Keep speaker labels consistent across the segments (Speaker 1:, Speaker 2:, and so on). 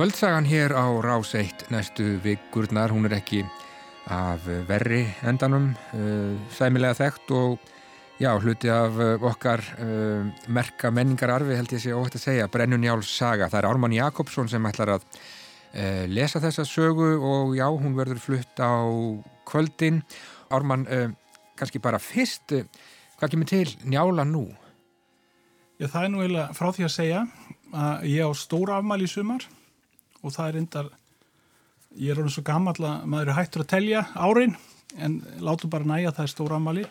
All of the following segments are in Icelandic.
Speaker 1: kvöldsagan hér á Rás 1 næstu vikurnar, hún er ekki af verri endanum uh, sæmilega þekkt og já, hluti af uh, okkar uh, merka menningararfi held ég sé óhægt að segja, Brennunjáls saga. Það er Ármann Jakobsson sem ætlar að lesa þessa sögu og já, hún verður flutt á kvöldin. Ármann, kannski bara fyrst hvað kemur til njála nú?
Speaker 2: Já, það er nú eiginlega frá því að segja að ég á stóra afmæli í sumar og það er reyndar ég er orðin svo gammal að maður er hættur að telja árin en látum bara næja að það er stóra afmæli.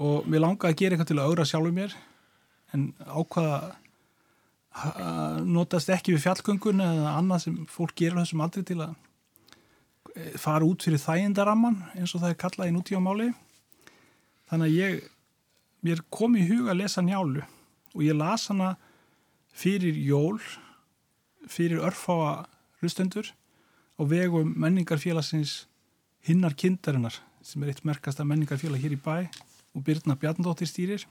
Speaker 2: Og mér langaði að gera eitthvað til að augra sjálfur mér en ákvaða að notast ekki við fjallgöngun eða annað sem fólk gerur þessum aldrei til að eh, fara út fyrir þægindaramman eins og það er kallað í nútífamáli þannig að ég mér kom í huga að lesa njálu og ég las hana fyrir jól fyrir örfáa hlustendur á vegum menningarfélagsins hinnar kindarinnar sem er eitt merkasta menningarfélag hér í bæ og Birna Bjarnadóttir stýrir.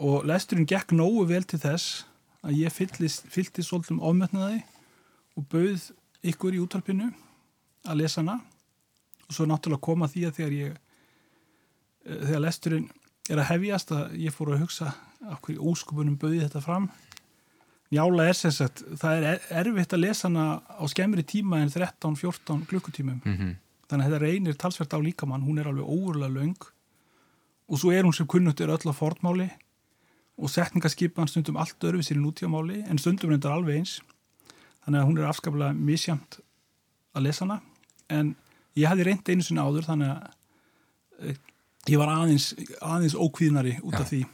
Speaker 2: Og lesturinn gekk nógu vel til þess að ég fylgti svolítum ofmötnaði og bauð ykkur í útvarpinu að lesa hana. Og svo náttúrulega koma því að þegar ég eh, þegar lesturinn er að hefjast að ég fór að hugsa okkur í óskupunum bauði þetta fram Njála er sem sagt, það er erfitt að lesa hana á skemmri tíma en 13-14 klukkutímum.
Speaker 1: Mm -hmm.
Speaker 2: þannig að þetta reynir talsvert á líkamann hún er alveg óurlega laung og svo er hún sem kunnugt er öll á fornmáli. Og setningaskipan stundum allt örfið sér í nútíamáli en stundum reyndar alveg eins. Þannig að hún er afskaplega misjamt að lesa hana. En ég hefði reynd einu sinni áður þannig að eh, ég var aðeins, aðeins ókvíðnari út af
Speaker 1: Já.
Speaker 2: því.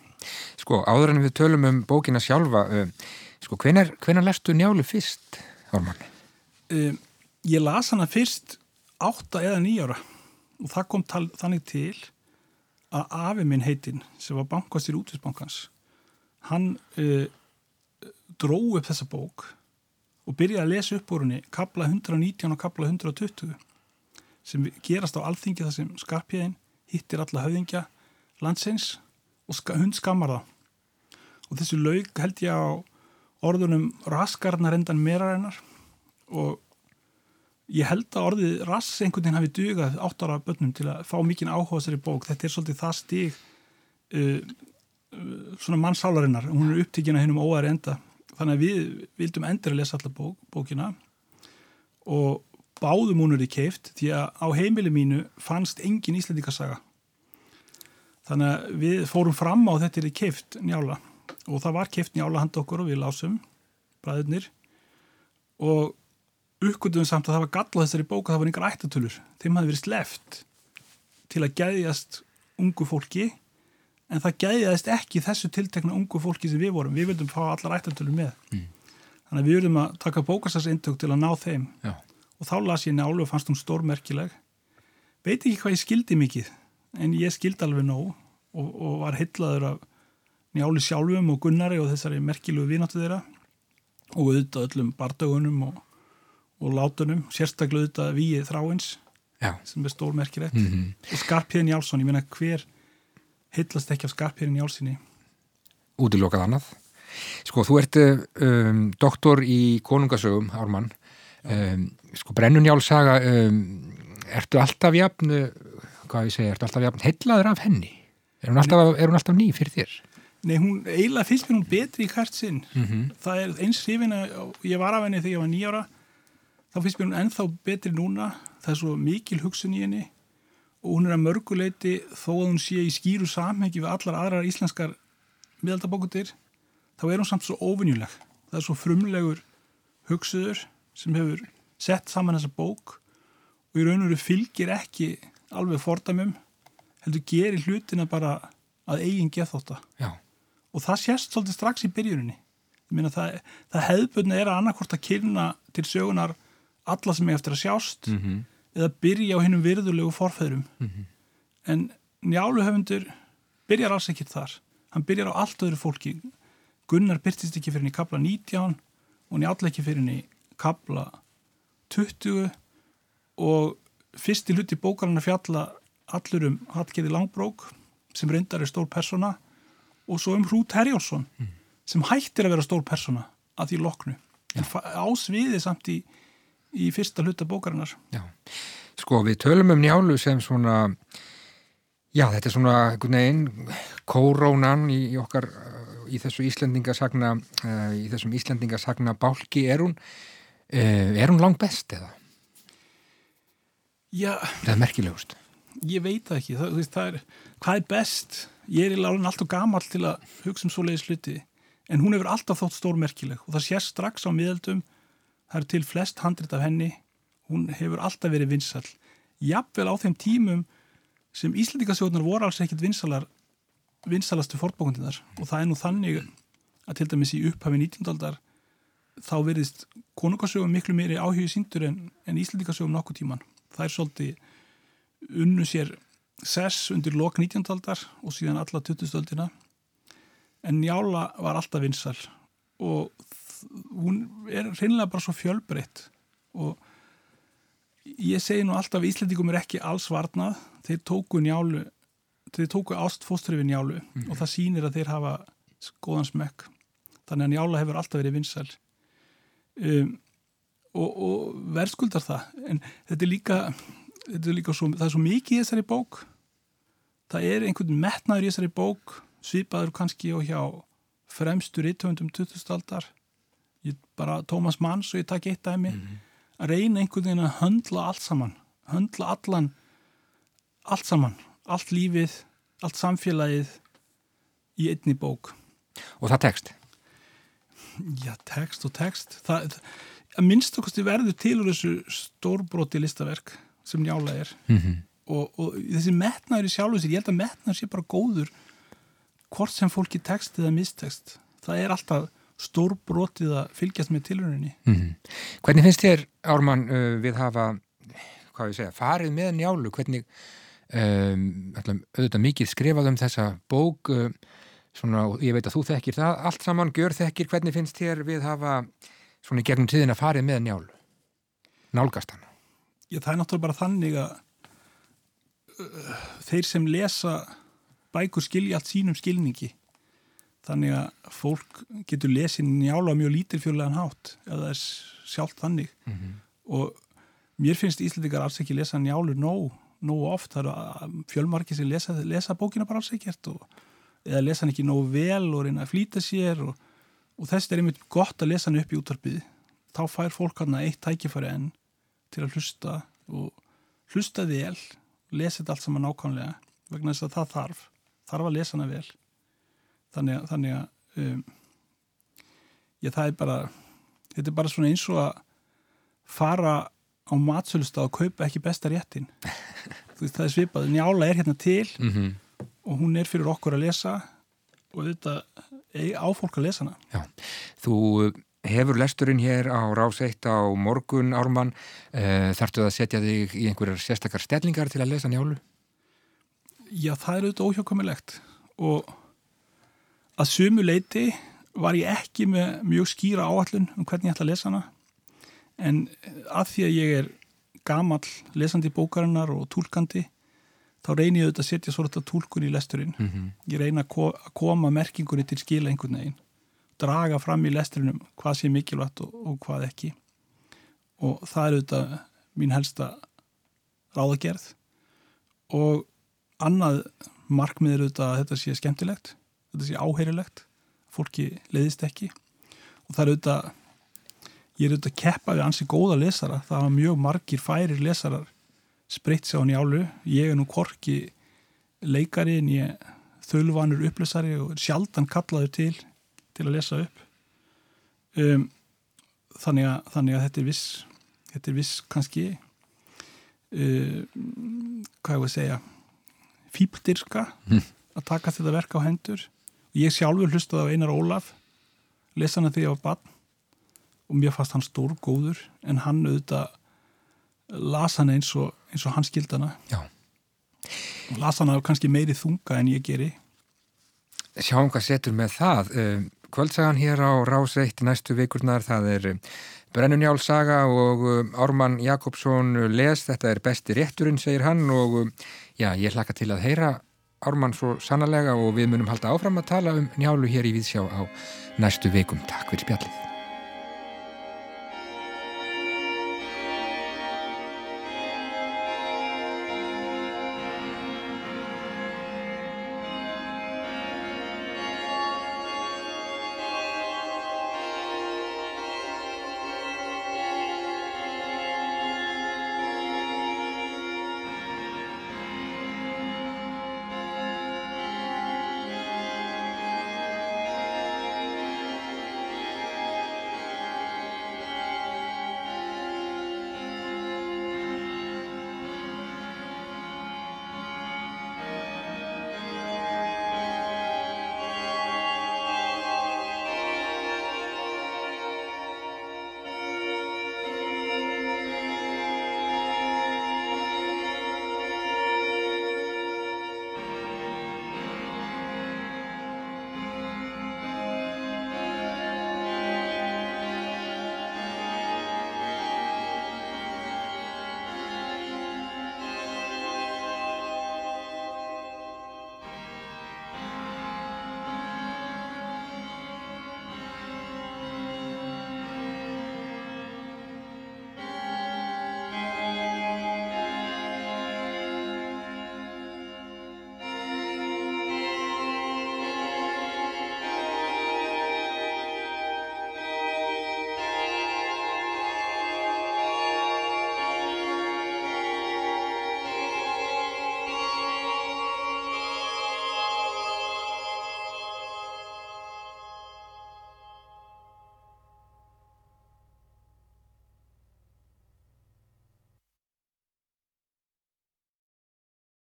Speaker 1: Sko, áður en við tölum um bókina sjálfa uh, sko, hvenar, hvenar lestu njálu fyrst, Ármann?
Speaker 2: um, ég las hana fyrst átta eða nýjára og það kom tal, þannig til að afi minn heitinn sem var bankastýr útvisbankans hann uh, dró upp þessa bók og byrjaði að lesa upp úr henni kapla 119 og kapla 120 sem gerast á alþingi þar sem skarpiðin hittir alla höfðingja landsins og hund skammar það og þessu laug held ég á orðunum raskarnar endan merarinnar og ég held að orðið rass einhvern veginn hafi dugað áttara bönnum til að fá mikinn áhuga á þessari bók. Þetta er svolítið það stig uh, uh, svona mannsálarinnar hún er upptíkin að hennum óæri enda. Þannig að við vildum endur að lesa allar bók, bókina. Og báðum hún er í keift því að á heimili mínu fannst engin íslendingasaga. Þannig að við fórum fram á þetta er í keift njála og það var keift njála handa okkur og við lásum bræðurnir. Og uppgöndum samt að það var gallað þessari bók að það var yngar ættatölur. Þeim hafði verið sleft til að gæðjast ungu fólki. En það gæðjaðist ekki þessu tiltekna ungu fólki sem við vorum, við vildum fá allar ættatölur með.
Speaker 1: Mm.
Speaker 2: þannig að við vildum að taka bókastafsindök til að ná þeim.
Speaker 1: Já.
Speaker 2: og þá las ég njálu og fannst hún stórmerkileg. Veit ekki hvað ég skildi mikið en ég skildi alveg nóg og, og var heitlaður af njálu sjálfum og Gunnari og þessari merkilugu vináttu þeirra og auðvitað öllum bardögunum og, og látunum, sérstaklega auðvitað víið þráins
Speaker 1: Já.
Speaker 2: sem er stórmerkilegt
Speaker 1: Mm -hmm.
Speaker 2: og Skarpíðin Jálsson, ég meina hver heitlast ekki af Skarpíðin Jálssoni
Speaker 1: Útilokað annað. Sko, þú ert um, doktor í konungasögum, Ármann. Um, sko, Brennunjálsaga, um, ertu alltaf jafn, hvað ég segja, ertu alltaf jafn hellaður af henni? Er hún alltaf, er alltaf ný fyrir þér?
Speaker 2: Nei, hún, eiginlega finnst mér hún betri í hvert sinn.
Speaker 1: Mm -hmm.
Speaker 2: það er eins hrifina, ég var af henni þegar ég var nýjára þá finnst mér hún ennþá betri núna. Það er svo mikil hugsun í henni. Og hún er að mörguleiti þó að hún sé í skýru samhengi við allar aðrar íslenskar miðaldabókutir þá er hún samt svo óvinjuleg það er svo frumlegur hugsuður sem hefur sett saman þessa bók og í raun og veru fylgir ekki alveg fordæmum heldur gerir hlutina bara að eigin gethóta
Speaker 1: Já.
Speaker 2: Og það sést svolítið strax í byrjuninni. Meina það, það hefðbundna er að annarkvort að kynna til sögunar alla sem er eftir að sjást
Speaker 1: Mm -hmm.
Speaker 2: eða byrja á hinnum virðulegu forfæðrum en njáluhöfundur byrjar alls ekkert þar. Hann byrjar á allt öðru fólki. Gunnar byrtist ekki fyrir henni í kapla 19 og njála ekki fyrir henni í kapla 20 og fyrsti hluti bókarinn að fjalla allur um Hallgerði Langbrók sem reyndar er stór persóna og svo um Hrút Herjálsson sem hættir að vera stór persóna að því loknu ásviði samt í, í fyrsta hluta bókarinnar.
Speaker 1: Já, sko við tölum um njálu sem svona já þetta er svona neginn, kórónan í, í okkar í þessu Íslandingasagna uh, í þessum Íslandingasagna bálki er hún uh, er hún langt best eða?
Speaker 2: Já.
Speaker 1: Það er merkilegust.
Speaker 2: Ég veit það ekki, það, það er, hvað er best? Ég er í lágun alltaf gamal til að hugsa um svo leiðis hluti en hún hefur alltaf þótt stórmerkileg og það sést strax á miðaldum það er til flest handrit af henni hún hefur alltaf verið vinsall jafnvel á þeim tímum sem Íslandikasjóðunar voru alls ekkit vinsalar vinsalastu fórbókundinar og það er nú þannig að til dæmis í upphafi 19. aldar þá verðist konungasögum miklu meiri áhugið síndur en, en Íslandikasögum nokkuð tíman það er svolítið unnu sér sess undir lok 19. aldar og síðan alla 20. aldina en Njála var alltaf vinsal og hún er reynilega bara svo fjölbreytt og ég segi nú alltaf að Íslandikum er ekki alls varnað þeir tóku Njálu þeir tóku ástfóstrifin Njálu mm -hmm. og það sýnir að þeir hafa góðan smekk þannig að Njála hefur alltaf verið vinsal um, og, og verðskuldar það en þetta er líka svo, það er svo mikið í þessari bók. Það er einhvern metnaður í þessari bók svipaður kannski og hjá fremstur íttöfundum 2000 aldar. Ég bara Tómas Manns og ég takk eitt dæmi. Mm -hmm. að reyna einhvern veginn að höndla allt saman höndla allan allt saman, allt lífið allt samfélagið í einni bók.
Speaker 1: Og það tekst?
Speaker 2: Já, tekst og tekst. Það, það, að minnst okkur verður til úr þessu stórbróti listaverk sem njála er. Mm -hmm. og, og þessi metnaður í sjálfu sér, ég held að metnaður sé bara góður hvort sem fólki tekst eða mistekst. Það er alltaf stór brotið að fylgjast með tilhörunni mm -hmm.
Speaker 1: Hvernig finnst þér Ármann uh, við hafa hvað ég segja, farið með njálu? Hvernig um, alltaf, auðvitað mikið skrifað um þessa bók uh, svona, ég veit að þú þekkir það allt saman, gjör þekkir, hvernig finnst þér við hafa svona í gegnum tíðin að farið með njálu? Nálgast hann
Speaker 2: Já, það er náttúrulega bara þannig að uh, þeir sem lesa bækur skilja allt sínum skilningi. Þannig að fólk getur lesið njála mjög lítilfjörlegan hátt eða það er sjálft þannig. Mm -hmm. og mér finnst Íslandikar alls ekki lesa njálu nóg, nóg oft. Það eru fjölmarki sem lesa, lesa bókina bara alls ekkert og, eða lesa hann ekki nóg vel og reyna að flýta sér og, og þess er einmitt gott að lesa hann upp í útvarpið. Þá fær fólk hann eitt tækifæri enn til að hlusta og hlusta vel lesa þetta allt saman nákvæmlega vegna þess að það þarf þarf að lesa hana vel. Þannig að, þannig að um, já, það er bara þetta er bara svona eins og að fara á matsölustaf og kaupa ekki besta réttin. Veist, það er svipað, njála er hérna til mm -hmm. og hún er fyrir okkur að lesa og þetta á fólk að lesa hana.
Speaker 1: Já, þú hefur lesturinn hér á rás eitt á morgun ármann, uh, þarftu að setja þig í einhverjar sérstakar stellingar til að lesa njálu?
Speaker 2: Já, það er auðvitað óhjákvæmilegt. Og að sumu leiti var ég ekki með mjög skýra áallun um hvernig ég ætla að lesa hana. En að því að ég er gamal lesandi bókarinnar og tólkandi þá reynir ég auðvitað að setja svolítið tólkun í lesturinn. Mm -hmm. ég reyna að koma merkingunni til skila einhvern veginn draga fram í lesturinnum hvað sé mikilvægt og, og hvað ekki. Og það er auðvitað mín helsta ráðagerð. Og annað markmið er auðvitað að þetta sé skemmtilegt þetta sé áheirilegt fólki leiðist ekki. Og það er auðvitað ég er auðvitað að keppa við ansi góða lesara. Það var mjög margir færir lesarar spreitt sér á njálu. Ég er nú korki leikari en ég þölvanur upplösari og sjaldan kallaður til til að lesa upp. Um, þannig, að, þannig að þetta er viss þetta er viss kannski um, hvað ég voru að segja fípdirska mm. að taka þetta verk á hendur. Og ég sjálfur hlustaði á Einar Ólaf lesa hana þegar ég var barn og mér fannst hann stór góður en hann auðvitað las hann eins og, eins og hann skildana las hann kannski meiri þunga en ég geri.
Speaker 1: Sjáum hvað setur með það. Um, kvöldsagan hér á Ráseitt næstu vikurnar það er um, Brennunjál saga og um, Ármann Jakobsson les, þetta er besti rétturinn segir hann og Já, ég hlaka til að heyra Ármann svo sannlega og við munum halda áfram að tala um njálu hér í Víðsjá á næstu veikum. Takk fyrir spjallin.